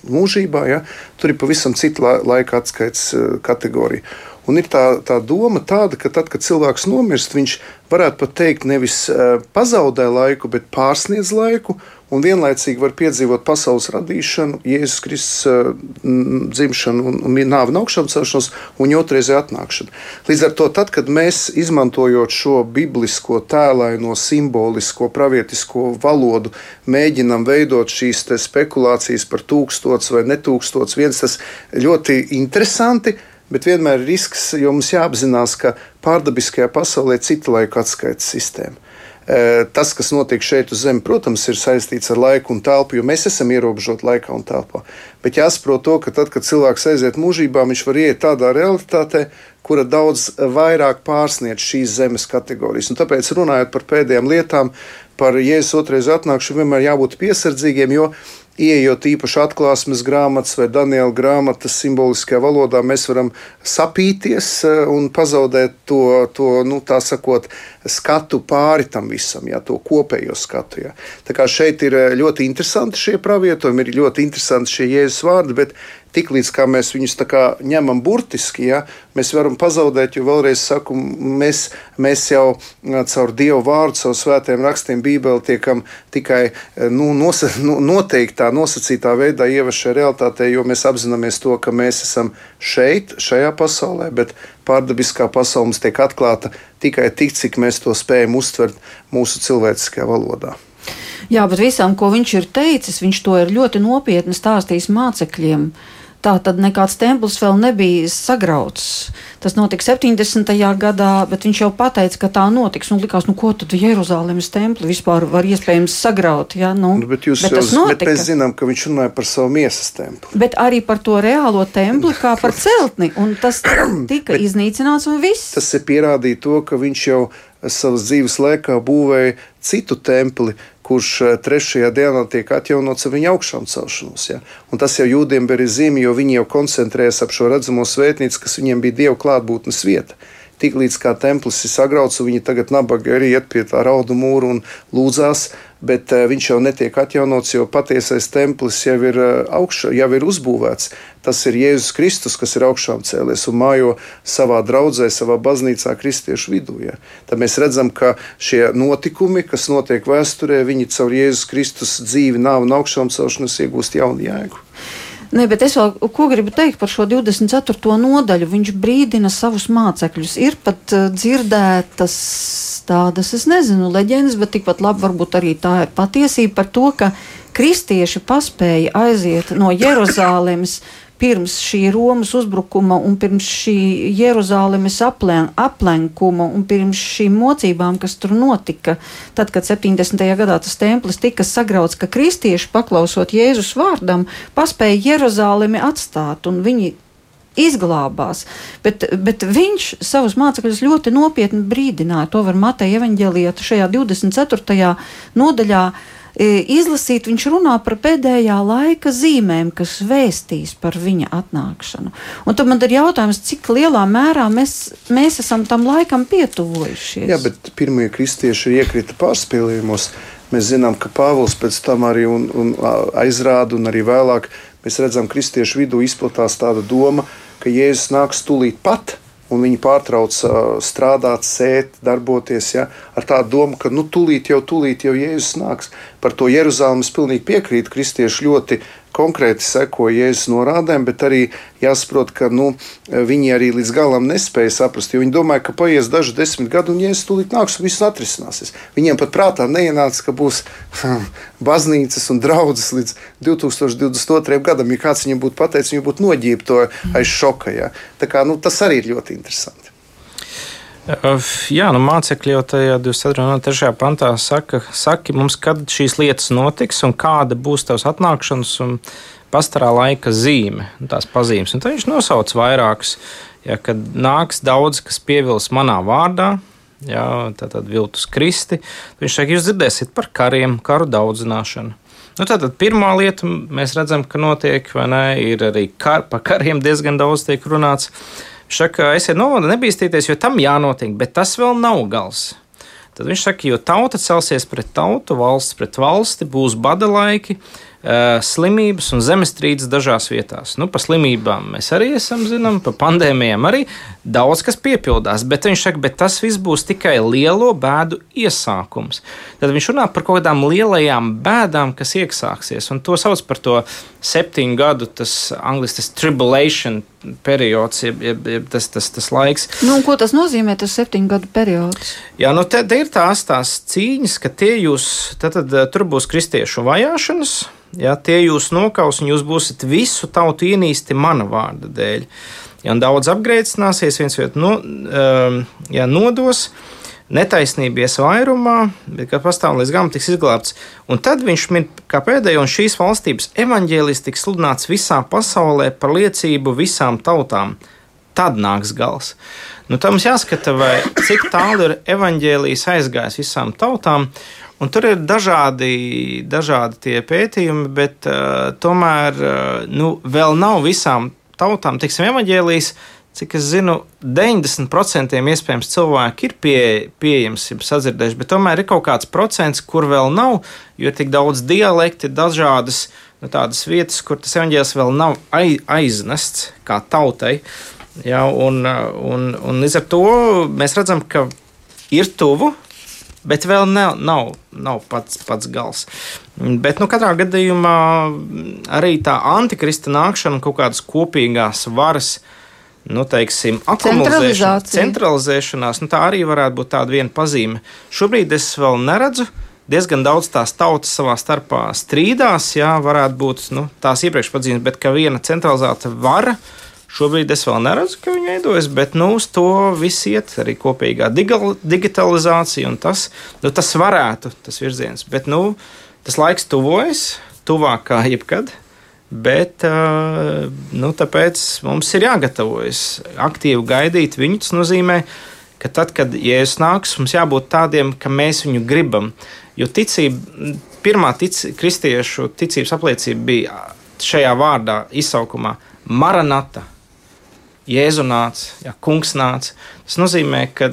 mūžībā, ja, tur ir pavisam cita la laika atskaites eh, kategorija. Un ir tā, tā doma tāda, ka tad, kad cilvēks nomirst, viņš varētu pat teikt, nevis uh, pazaudē laiku, bet pārsniedz laiku, un vienlaicīgi var piedzīvot pasaules radīšanu, Jēzus Kristus uh, dzimšanu, un, un nāvi un augšām celšanos, un otrreizē atnākšanu. Līdz ar to, tad, kad mēs izmantojot šo biblisko tēlaino, simbolisko, pravietisko valodu, mēģinam veidot šīs spekulācijas par tūkstots vai netūkstots, viens tas ļoti interesanti bet vienmēr ir risks, jo mums jāapzinās, ka pārdabiskajā pasaulē ir cita laika atskaites sistēma. Tas, kas notiek šeit uz Zemes, protams, ir saistīts ar laiku un telpu, jo mēs esam ierobežoti laikā un telpā. Bet jāsaprot to, ka tad, kad cilvēks aiziet mūžībā, viņš var iet tādā realitātē, kura daudz vairāk pārsniedz šīs zemes kategorijas. Un tāpēc, runājot par pēdējām lietām, par Jēzus otrreiz atnākšanu, vienmēr jābūt piesardzīgiem, jo Ieejot īpaši atklāsmes grāmatas vai Daniela grāmatas simboliskajā valodā, mēs varam sapīties un pazaudēt to, to nu, tā sakot, skatu pāri tam visam, jā, to kopējo skatu. Jā. Tā kā šeit ir eh, ļoti interesanti šie pravietojumi, ir ļoti interesanti šie jēzus vārdi, bet tiklīdz mēs viņus ņemam burtiski, ja, mēs varam pazaudēt. Jo vēlreiz saku, mēs, mēs jau caur Dievu vārdu, caur svētiem rakstiem, Bībeli tiekam tikai nu, nosa, nu, noteiktā, nosacītā veidā ievest šajā realitātē, jo mēs apzināmies to, ka mēs esam šeit, šajā pasaulē, bet pārdabiskā pasaule mums tiek atklāta tikai tik, cik mēs to spējam uztvert mūsu cilvēciskajā valodā. Jā, bet visam, ko viņš ir teicis, viņš to ir ļoti nopietni stāstījis mācekļiem. Uh, Tā tad nekāds templis vēl nebija sagrauts. Tas notika 70. gadā, bet viņš jau pateica, ka tā notiks. Un likās, nu ko tad Jeruzalemes templi vispār var iespējams sagraut? Ja? Nu, nu, bet, jūs, bet, jau, bet mēs zinām, ka viņš runāja par savu miesas templi. Bet arī par to reālo templi kā par celtni. Un tas [clears throat] tika iznīcināts un viss. Tas ir pierādīt to, ka viņš jau savas dzīves laikā būvēja citu templi, kurš eh, trešajā dienā tiek atjaunots ar viņa augšām celšanos. Ja? Un tas jau jūdiem bija zīme, jo viņi jau koncentrējas ap šo redzamo svētnīcu, kas viņiem bija dievu klātbūtnes vieta. Tiklīdz kā templis ir sagrauts, viņi tagad nabagi arī iet pie tā raudu mūra un lūdzās, bet uh, viņš jau netiek atjaunots, jo patiesais templis jau ir, uh, augš, jau ir uzbūvēts. Tas ir Jēzus Kristus, kas ir augšām cēlies un mājo savā draudzē, savā baznīcā, kristiešu vidū. Ja. Tad mēs redzam, ka šie notikumi, kas notiek vēsturē, viņi caur Jēzus Kristus dzīvi, nāvi un augšām celšanos iegūst jaunu jēgu. Nē, bet es vēl ko gribu teikt par šo 24. nodaļu. Viņš brīdina savus mācekļus. Ir pat uh, dzirdētas tādas, es nezinu, leģendas, bet tikpat labi varbūt arī tā ir patiesība par to, ka kristieši paspēja aiziet no Jeruzalemes pirms šī Romas uzbrukuma un pirms šī Jeruzalemes aplen, aplenkuma un pirms šīm mocībām, kas tur notika, tad, kad 70. gadā tas templis tika sagrauts, ka kristieši paklausot Jēzus vārdam, paspēja Jeruzalemi atstāt un viņi izglābās. Bet, bet viņš savus mācekļus ļoti nopietni brīdināja. To var Mateja evaņģēlijā šajā 24. nodaļā izlasīt, viņš runā par pēdējā laika zīmēm, kas vēstīs par viņa atnākšanu. Un tad man ir jautājums, cik lielā mērā mēs, mēs esam tam laikam pietuvojušies. Jā, bet pirmie kristieši iekrita pārspīlējumos. Mēs zinām, ka Pāvils pēc tam arī un, un aizrāda, un arī vēlāk mēs redzam, ka kristiešu vidū izplatās tāda doma, ka Jēzus nāks tūlīt pat un viņi pārtrauc uh, strādāt, sēt, darboties ja, ar tādu domu, ka nu, tūlīt jau, tūlīt jau Jēzus nāks. Par to Jeruzalem es pilnīgi piekrītu. Kristieši ļoti konkrēti seko Jēzus norādēm, bet arī jāsaprot, ka nu, viņi arī līdz galam nespēja saprast, viņi domāja, ka paies daži desmit gadi un Jēzus tūlīt nāks un viss atrisināsies. Viņiem pat prātā neienāca, ka būs baznīcas un draudzes līdz 2022. gadam. Ja kāds viņam būtu pateicis, viņi būtu noģībi to aiz šoka. Ja? Tā kā, nu, tas arī ir ļoti interesanti. Jā, nu mācekļi jau tajā 23. pantā saka, saki mums, kad šīs lietas notiks un kāda būs tavs atnākšanas un pastarā laika zīme, tās pazīmes. Un tad viņš nosauc vairākus, ja, kad nāks daudz, kas pievils manā vārdā, jā, tātad viltus kristi, viņš saka, jūs dzirdēsiet par kariem, karu daudzināšanu. Nu, tātad pirmā lieta, mēs redzam, ka notiek, vai ne, ir arī kar, par kariem diezgan daudz tiek runāts. Saka, esiet novada, nebīstīties, jo tam jānotiek, bet tas vēl nav gals. Tad viņš saka, jo tauta celsies pret tautu, valsts pret valsti, būs bada laiki, slimības un zemestrīces dažās vietās. Nu, par slimībām mēs arī esam zinām, par pandēmijām arī daudz kas piepildās, bet viņš saka, bet tas viss būs tikai lielo bēdu iesākums. Tad viņš runā par kaut kādām lielajām bēdām, kas iesāksies, un to sauc par to septiņu gadu, tas angļuiski tas tribulation periods, jeb, jeb, jeb tas, tas, tas laiks. Nu, ko tas nozīmē, tas septiņu gadu periods? Jā, nu te, te ir tās, tās cīņas, ka tie jūs, tad, tad tur būs kristiešu vajāšanas, Ja, tie jūs nokaus, un jūs būsiet visu tautu ienīsti mana vārda dēļ. Ja daudz apgrēcināsies, viens vietu no, um, ja, nodos, netaisnība ies vairumā, bet kad pastāv līdz galam tiks izglābts. Un tad viņš min, kā pēdējo, un šīs valstības evaņģēlis tiks sludināts visā pasaulē par liecību visām tautām. Tad nāks gals. Nu, tam mums jāskata, vai, cik tālu ir evaņģēlijs aizgājis visām tautām. Un tur ir dažādi, dažādi tie pētījumi, bet uh, tomēr uh, nu, vēl nav visām tautām, teiksim, evaņģēlijas. Cik es zinu, 90% iespējams cilvēki ir pie, pieejams, jau sadzirdējuši, bet tomēr ir kaut kāds procents, kur vēl nav, jo ir tik daudz dialekti, ir dažādas nu, tādas vietas, kur tas evaņģēlis vēl nav aiznests kā tautai. Ja, un, un, un līdz ar to mēs redzam, ka ir tuvu, bet vēl nav, nav, nav pats, pats gals. Bet, nu, katrā gadījumā arī tā antikrista nākšana, kaut kādas kopīgās varas, nu, teiksim, centralizēšanās, nu, tā arī varētu būt tāda viena pazīme. Šobrīd es vēl neredzu. Diezgan daudz tās tautas savā starpā strīdās, jā, varētu būt nu, tās iepriekš pazīmes, bet ka viena centralizēta vara uh, Šobrīd es vēl neredzu, ka viņi veidojas, bet nu, uz to viss iet arī kopīgā digitalizācija, un tas, nu, tas varētu, tas virziens. Bet nu, tas laiks tuvojas, tuvāk kā jebkad. Bet nu, tāpēc mums ir jāgatavojas aktīvi gaidīt viņu. Tas nozīmē, ka tad, kad Jēzus nāks, mums jābūt tādiem, ka mēs viņu gribam. Jo ticība, pirmā tic, kristiešu ticības apliecība bija šajā vārdā, izsaukumā Maranata Jēzu nāca, ja kungs nāca. Tas nozīmē, ka,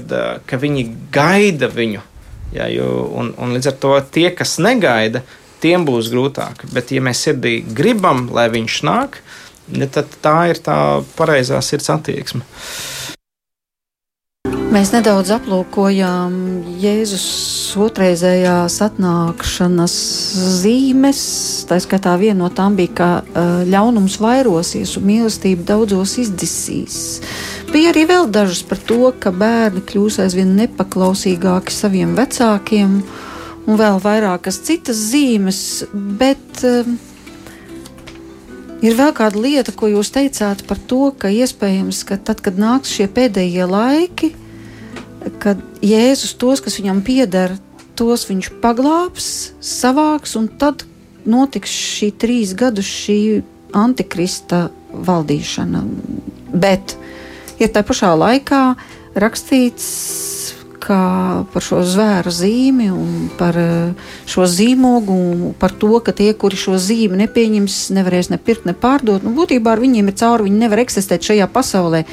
ka viņi gaida viņu. Ja, jo, un, un līdz ar to tie, kas negaida, tiem būs grūtāk. Bet, ja mēs sirdī gribam, lai viņš nāk, tad tā ir tā pareizā sirds attieksme. Mēs nedaudz aplūkojām Jēzus otrreizējās atnākšanas zīmes. Tā skaitā viena no tām bija, ka uh, ļaunums vairosies un mīlestība daudzos izdzisīs. Bija arī vēl dažas par to, ka bērni kļūs aizvien nepaklausīgāki saviem vecākiem, un vēl vairākas citas zīmes, bet uh, Ir vēl kāda lieta, ko jūs teicāt par to, ka iespējams, ka tad, kad nāks šie pēdējie laiki, kad Jēzus tos, kas viņam pieder, tos viņš paglābs, savāks, un tad notiks šī trīs gadus šī antikrista valdīšana. Bet ir tā pašā laikā rakstīts kā par šo zvēra zīmi un par eh, šo zīmogu, un par to, ka tie, kuri šo zīmi nepieņems, nevarēs ne pirkt, ne pārdot. Nu, būtībā ar viņiem ir cauri, viņi nevar eksistēt šajā pasaulē.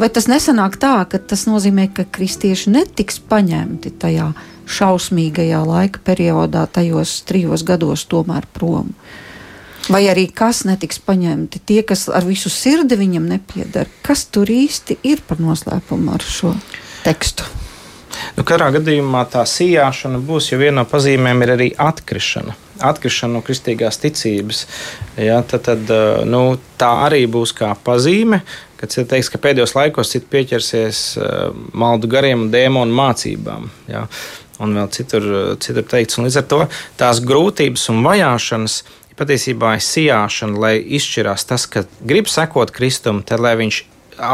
Vai tas nesanāk tā, ka tas nozīmē, ka kristieši netiks paņemti tajā šausmīgajā laika periodā, tajos trijos gados, tomēr prom? Vai arī kas netiks paņemti, tie, kas ar visu sirdi viņam nepiedara? Kas tur īsti ir par noslēpumu ar šo tekstu? Nu, katrā gadījumā tā sijāšana būs, jo viena no pazīmēm ir arī atkrišana. Atkrišana no kristīgās ticības. Ja, tad, tad, nu, tā arī būs kā pazīme, kad cilvēks teiks, ka pēdējos laikos cits pieķersies maldu gariem un dēmonu mācībām. Ja, un vēl citur, citur teikts. Un līdz ar to tās grūtības un vajāšanas patiesībā ir sijāšana, lai izšķirās tas, ka grib sekot Kristum, tad lai viņš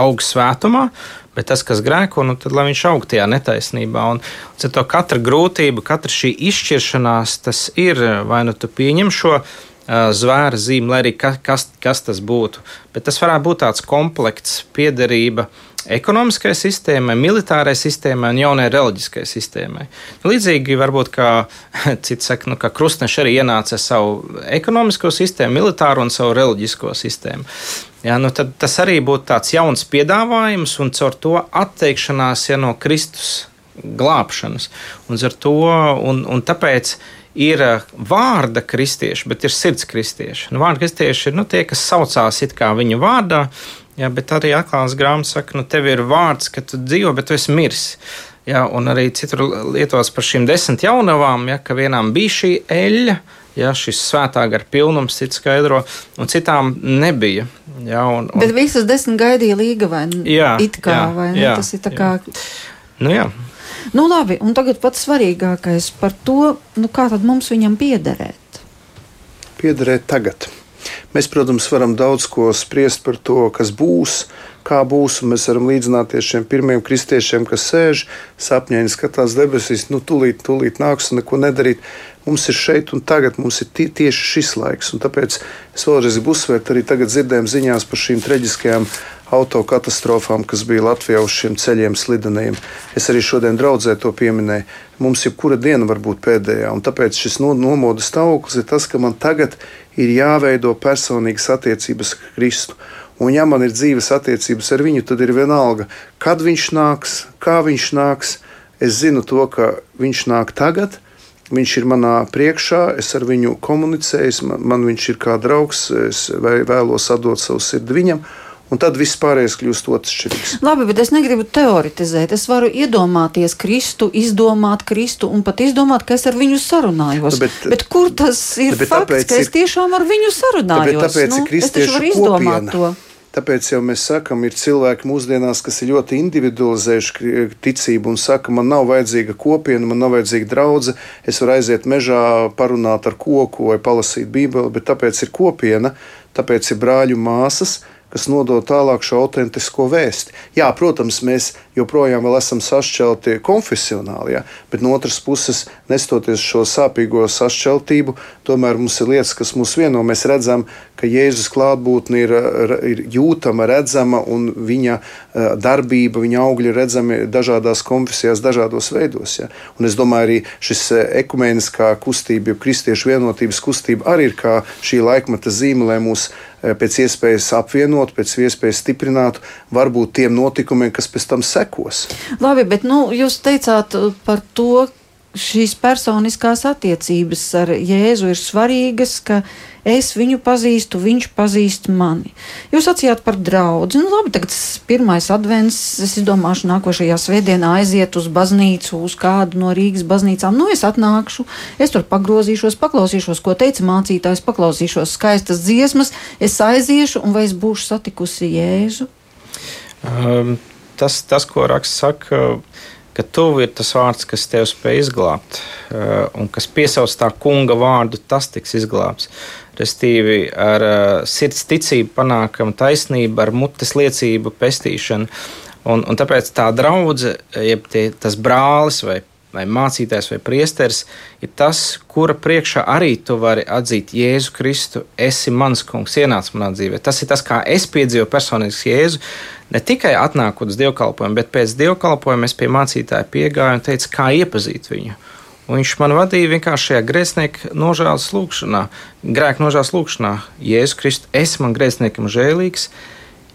aug svētumā, Bet tas, kas grēko, nu, tad lai viņš aug tajā netaisnībā. Un, un to katra grūtība, katra šī izšķiršanās, tas ir vai nu tu pieņem šo uh, zvēra zīmi, lai arī ka, kas, kas tas būtu. Bet tas varētu būt tāds komplekts, piederība ekonomiskai sistēmai, militārai sistēmai un jaunai reliģiskai sistēmai. Līdzīgi varbūt kā [laughs] cits saka, nu, ka krustneši arī ienāca ar savu ekonomisko sistēmu, militāro un savu reliģisko sistēmu. Ja, nu tad tas arī būtu tāds jauns piedāvājums un caur to atteikšanās ja, no Kristus glābšanas. Un, to, un, un tāpēc ir eh, vārda kristieši, bet ir sirds kristieši. Nu, vārda kristieši ir nu, tie, kas saucās it kā viņu vārdā, ja, bet arī atklāts grāmatas saka, nu, tev ir vārds, ka tu dzīvo, bet tu esi miris. Ja, un arī citur lietots par šīm desmit jaunavām, ja, ka vienām bija šī eļļa, Ja, šis svētā gara pilnums, cits skaidro, un citām nebija. Ja, un, un... Bet visas desmit gaidīja līga vai ne? Jā, it kā, jā, vai ne? Jā, Tas ir tā kā. Nu, jā. Nu, labi, un tagad pats svarīgākais par to, nu, kā tad mums viņam piederēt. Piederēt tagad. Mēs, protams, varam daudz ko spriest par to, kas būs, kā būs. Mēs varam līdzināties šiem pirmiem kristiešiem, kas sēž sapņēni, skatās debesīs, nu, tūlīt, tūlīt nāks un neko nedarīt. Mums ir šeit un tagad, mums ir tieši šis laiks. Tāpēc es vēlreiz gribu uzsvērt, arī tagad dzirdējām ziņās par šīm traģiskajām autokatastrofām, kas bija Latvijā uz šiem ceļiem slideniem. Es arī šodien draudzē to pieminēju. Mums jebkura diena var būt pēdējā, un tāpēc šis no, nomodas stāvoklis ir tas, ka man tagad ir jāveido personīgas attiecības ar Kristu. Un, ja man ir dzīves attiecības ar viņu, tad ir vienalga, kad viņš nāks, kā viņš nāks. Es zinu to, ka viņš nāk tagad, Viņš ir manā priekšā, es ar viņu komunicēju, man, man viņš ir kā draugs, es vēlos atdot savu sirdi viņam. Un tad viss pārējais kļūst atšķirīgs. Labi, bet es negribu teoretizēt. Es varu iedomāties Kristu, izdomāt Kristu un pat izdomāt, ka es ar viņu sarunājos. Nu, bet, bet kur tas ir nu, fakts, ka es tiešām ar viņu sarunājos? Nu, tāpēc nu, ir kristiešu kopiena. To. Tāpēc jau mēs sakām, ir cilvēki mūsdienās, kas ir ļoti individualizējuši ticību un saka, man nav vajadzīga kopiena, man nav vajadzīga draudzene. Es varu aiziet mežā, parunāt ar koku vai palasīt Bībeli, bet tāpēc ir kopiena, tāpēc ir brāļu māsas, kas nodod tālāk šo autentisko vēsti. Jā, protams, mēs joprojām esam sašķelti konfesionāli, ja? bet no otras puses, nestoties šo sāpīgo sašķeltību, tomēr mums ir lietas, kas mūs vieno. Mēs redzam, ka Jēzus klātbūtne ir, ir jūtama, redzama, un viņa eh, darbība, viņa augļi redzami dažādās konfesijās, dažādos veidos. Ja? Un es domāju, arī šis eh, ekumeniskā kustība, jeb kristiešu vienotības kustība arī ir kā šī laikmeta zīme, lai mūs eh, pēc iespējas apvienot, pēc iespējas stiprinātu, varbūt tiem notikumiem, kas pēc tam sekos. Labi, bet nu, jūs teicāt par to, šīs personiskās attiecības ar Jēzu ir svarīgas, ka es viņu pazīstu, viņš pazīst mani. Jūs atsījāt par draugu. Nu, labi, tagad pirmais advents, es domāšu, nākošajā svētdienā aiziet uz baznīcu, uz kādu no Rīgas baznīcām. Nu, es atnākšu, es tur pagrozīšos, paklausīšos, ko teica mācītājs, paklausīšos skaistas dziesmas, es aiziešu un vai es būšu satikusi Jēzu? Um, tas, tas, ko raksts saka, ka ka tuvu ir tas vārds, kas tev spēj izglābt, uh, un kas piesauc tā kunga vārdu, tas tiks izglābts. Restīvi ar uh, sirds ticību panākam taisnību, ar mutes liecību pestīšanu. Un, un tāpēc tā draudzene, jeb tie, tas brālis vai vai mācītājs vai priesteris, ir tas, kura priekšā arī tu vari atzīt Jēzu Kristu. Esi mans kungs, ienāc manā dzīvē. Tas ir tas, kā es piedzīvoju personīgi Jēzu. Ne tikai atnākot uz dievkalpojumu, bet pēc dievkalpojuma es pie mācītāja piegāju un teicu, kā iepazīt viņu. Un viņš man vadīja vienkārši šajā grēcinieka nožēlas lūgšanā, grēka nožēlas lūgšanā. Jēzu Kristu, es man grēciniekam žēlīgs,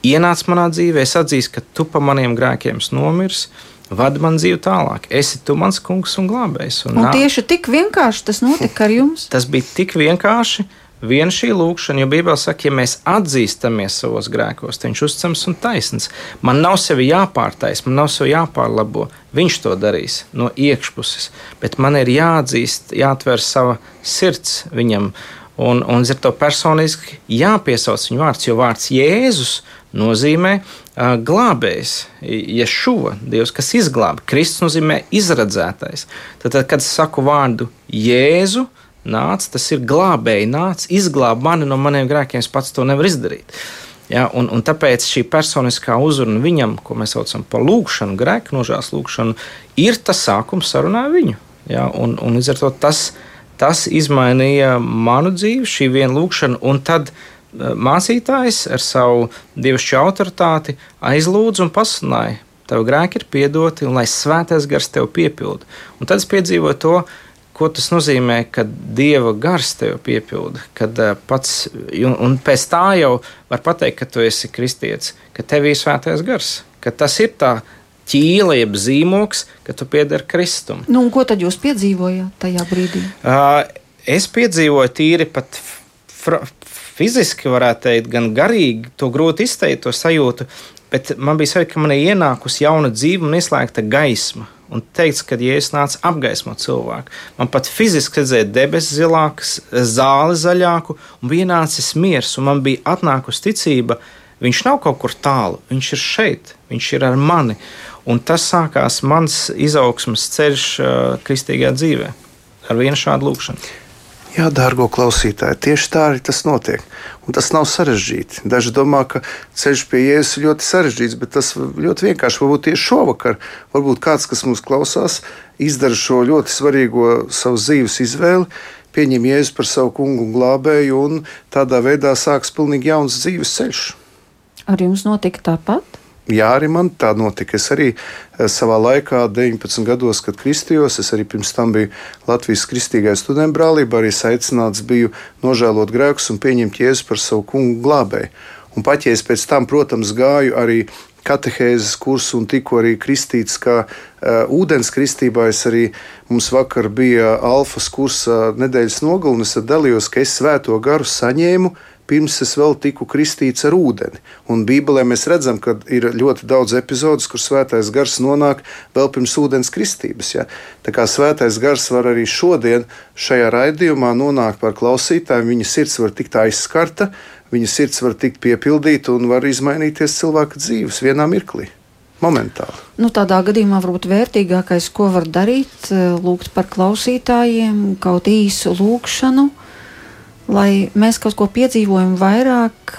ienāc manā dzīvē, es atzīstu, ka tu pa maniem grēkiem nomirsi Vadi man dzīvi tālāk. Esi tu mans kungs un glābējs. Un, un tieši tik vienkārši tas notika ar jums? Tas bija tik vienkārši. Viena šī lūkšana, jo Bībelē saka, ja mēs atzīstamies savos grēkos, tad viņš ir uzticams un taisns. Man nav sevi jāpārtais, man nav sevi jāpārlabo. Viņš to darīs no iekšpuses, bet man ir jāatzīst, jāatver sava sirds viņam. Un, un ir to personiski jāpiesauc viņa vārds, jo vārds Jēzus nozīmē uh, glābējs, Ješuva, Dievs, kas izglāba. Kristus nozīmē izredzētais. Tad, tad kad es saku vārdu Jēzu, nāc, tas ir glābēji, nāc, izglāb mani no maniem grēkiem, es pats to nevaru izdarīt. Ja, un, un tāpēc šī personiskā uzruna viņam, ko mēs saucam par lūgšanu, grēku nožēlas lūgšanu, ir tas sākums sarunā viņu. Ja, un, un līdz ar to tas, tas izmainīja manu dzīvi, šī viena lūkšana, un tad uh, mācītājs ar savu dievišķu autoritāti aizlūdz un pasludināja, tev grēki ir piedoti, un lai svētais gars tev piepilda. Un tad es piedzīvoju to, ko tas nozīmē, kad dieva gars tev piepilda. Kad, uh, pats, un, un pēc tā jau var pateikt, ka tu esi kristietis, ka tev ir svētais gars, ka tas ir tā ķīla, jeb zīmoks, ka tu pieder Kristum. Nu, ko tad jūs piedzīvojāt tajā brīdī? Uh, es piedzīvoju tīri pat fiziski, varētu teikt, gan garīgi, to grūti izteikt, to sajūtu. Bet man bija sajūta, ka man ir ienākusi jauna dzīve un ieslēgta gaisma. Un teiks, ka Jēzus nāca apgaismot cilvēku. Man pat fiziski redzēja debesis zilākas, zāli zaļāku, un bija ienācis miers, un man bija atnākusi ticība. Viņš nav kaut kur tālu, viņš ir šeit, viņš ir ar mani. Un tas sākās mans izaugsmas ceļš uh, kristīgajā dzīvē ar vienu šādu lūkšanu. Jā, dārgo klausītāji, tieši tā arī tas notiek. Un tas nav sarežģīti. Daži domā, ka ceļš pie jēzus ir ļoti sarežģīts, bet tas ļoti vienkārši. Varbūt tieši šovakar, varbūt kāds, kas mūs klausās, izdara šo ļoti svarīgo savu dzīves izvēli, pieņem jēzu par savu kungu un glābēju, un tādā veidā sāks pilnīgi jauns dzīves ceļš. Ar jums notika tāpat? Jā, arī man tā notika. Es arī eh, savā laikā, 19 gados, kad kristījos, es arī pirms tam biju Latvijas kristīgajā studentu brālībā, arī aicināts biju nožēlot grēkus un pieņemt jēzu par savu kungu glābēju. Un pat ja es pēc tam, protams, gāju arī katehēzes kursu un tikko arī kristīts kā uh, ūdens kristībā. Es arī mums vakar bija alfas kursa nedēļas nogalē, un es dalījos, ka es svēto garu saņēmu pirms es vēl tiku kristīts ar ūdeni. Un Bībelē mēs redzam, ka ir ļoti daudz epizodes, kur svētais gars nonāk vēl pirms ūdens kristības. Ja? Tā kā svētais gars var arī šodien šajā raidījumā nonākt par klausītājiem, viņa sirds var tikt aizskarta, viņa sirds var tikt piepildīta un var izmainīties cilvēka dzīves vienā mirklī. Momentāli. Nu, tādā gadījumā varbūt vērtīgākais, ko var darīt, lūgt par klausītājiem, kaut īsu lūgšanu, lai mēs kaut ko piedzīvojam vairāk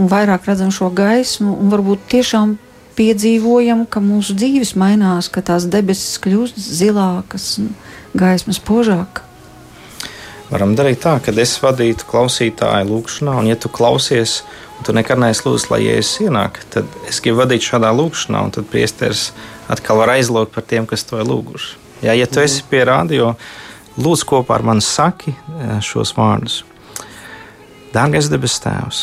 un vairāk redzam šo gaismu, un varbūt tiešām piedzīvojam, ka mūsu dzīves mainās, ka tās debesis kļūst zilākas, gaismas požāk. Varam darīt tā, ka es vadītu klausītāju lūgšanā, un, ja tu klausies, un tu nekad neesi lūdzis, lai jēzus ienāk, tad es gribu vadīt šādā lūgšanā, un tad priesteris atkal var aizlūgt par tiem, kas to ir lūguši. Jā, ja tu esi pie radio, Lūdzu, kopā ar mani saki eh, šos vārdus. Dārgais debes Tēvs,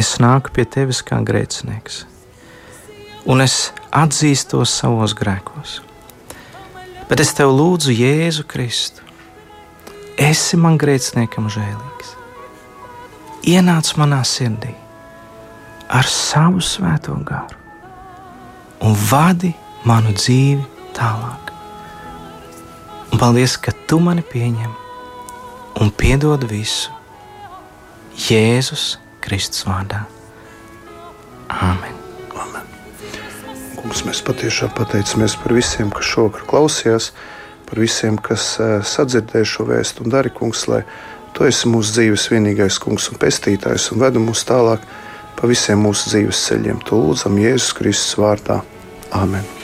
es nāku pie Tevis kā grēcinieks, un es atzīstos savos grēkos. Bet es Tev lūdzu, Jēzu Kristu, esi man grēciniekam žēlīgs. Ienāc manā sirdī ar savu svēto garu un vadi manu dzīvi tālāk. Un paldies, ka tu mani pieņem un piedod visu Jēzus Kristus vārdā. Āmen. Amen. Kungs, mēs patiešām pateicamies par visiem, kas šovakar klausījās, par visiem, kas sadzirdēja šo vēstu un dari, Kungs, lai Tu esi mūsu dzīves vienīgais Kungs un pestītājs un vedu mūs tālāk pa visiem mūsu dzīves ceļiem. To lūdzam Jēzus Kristus vārdā. Āmen!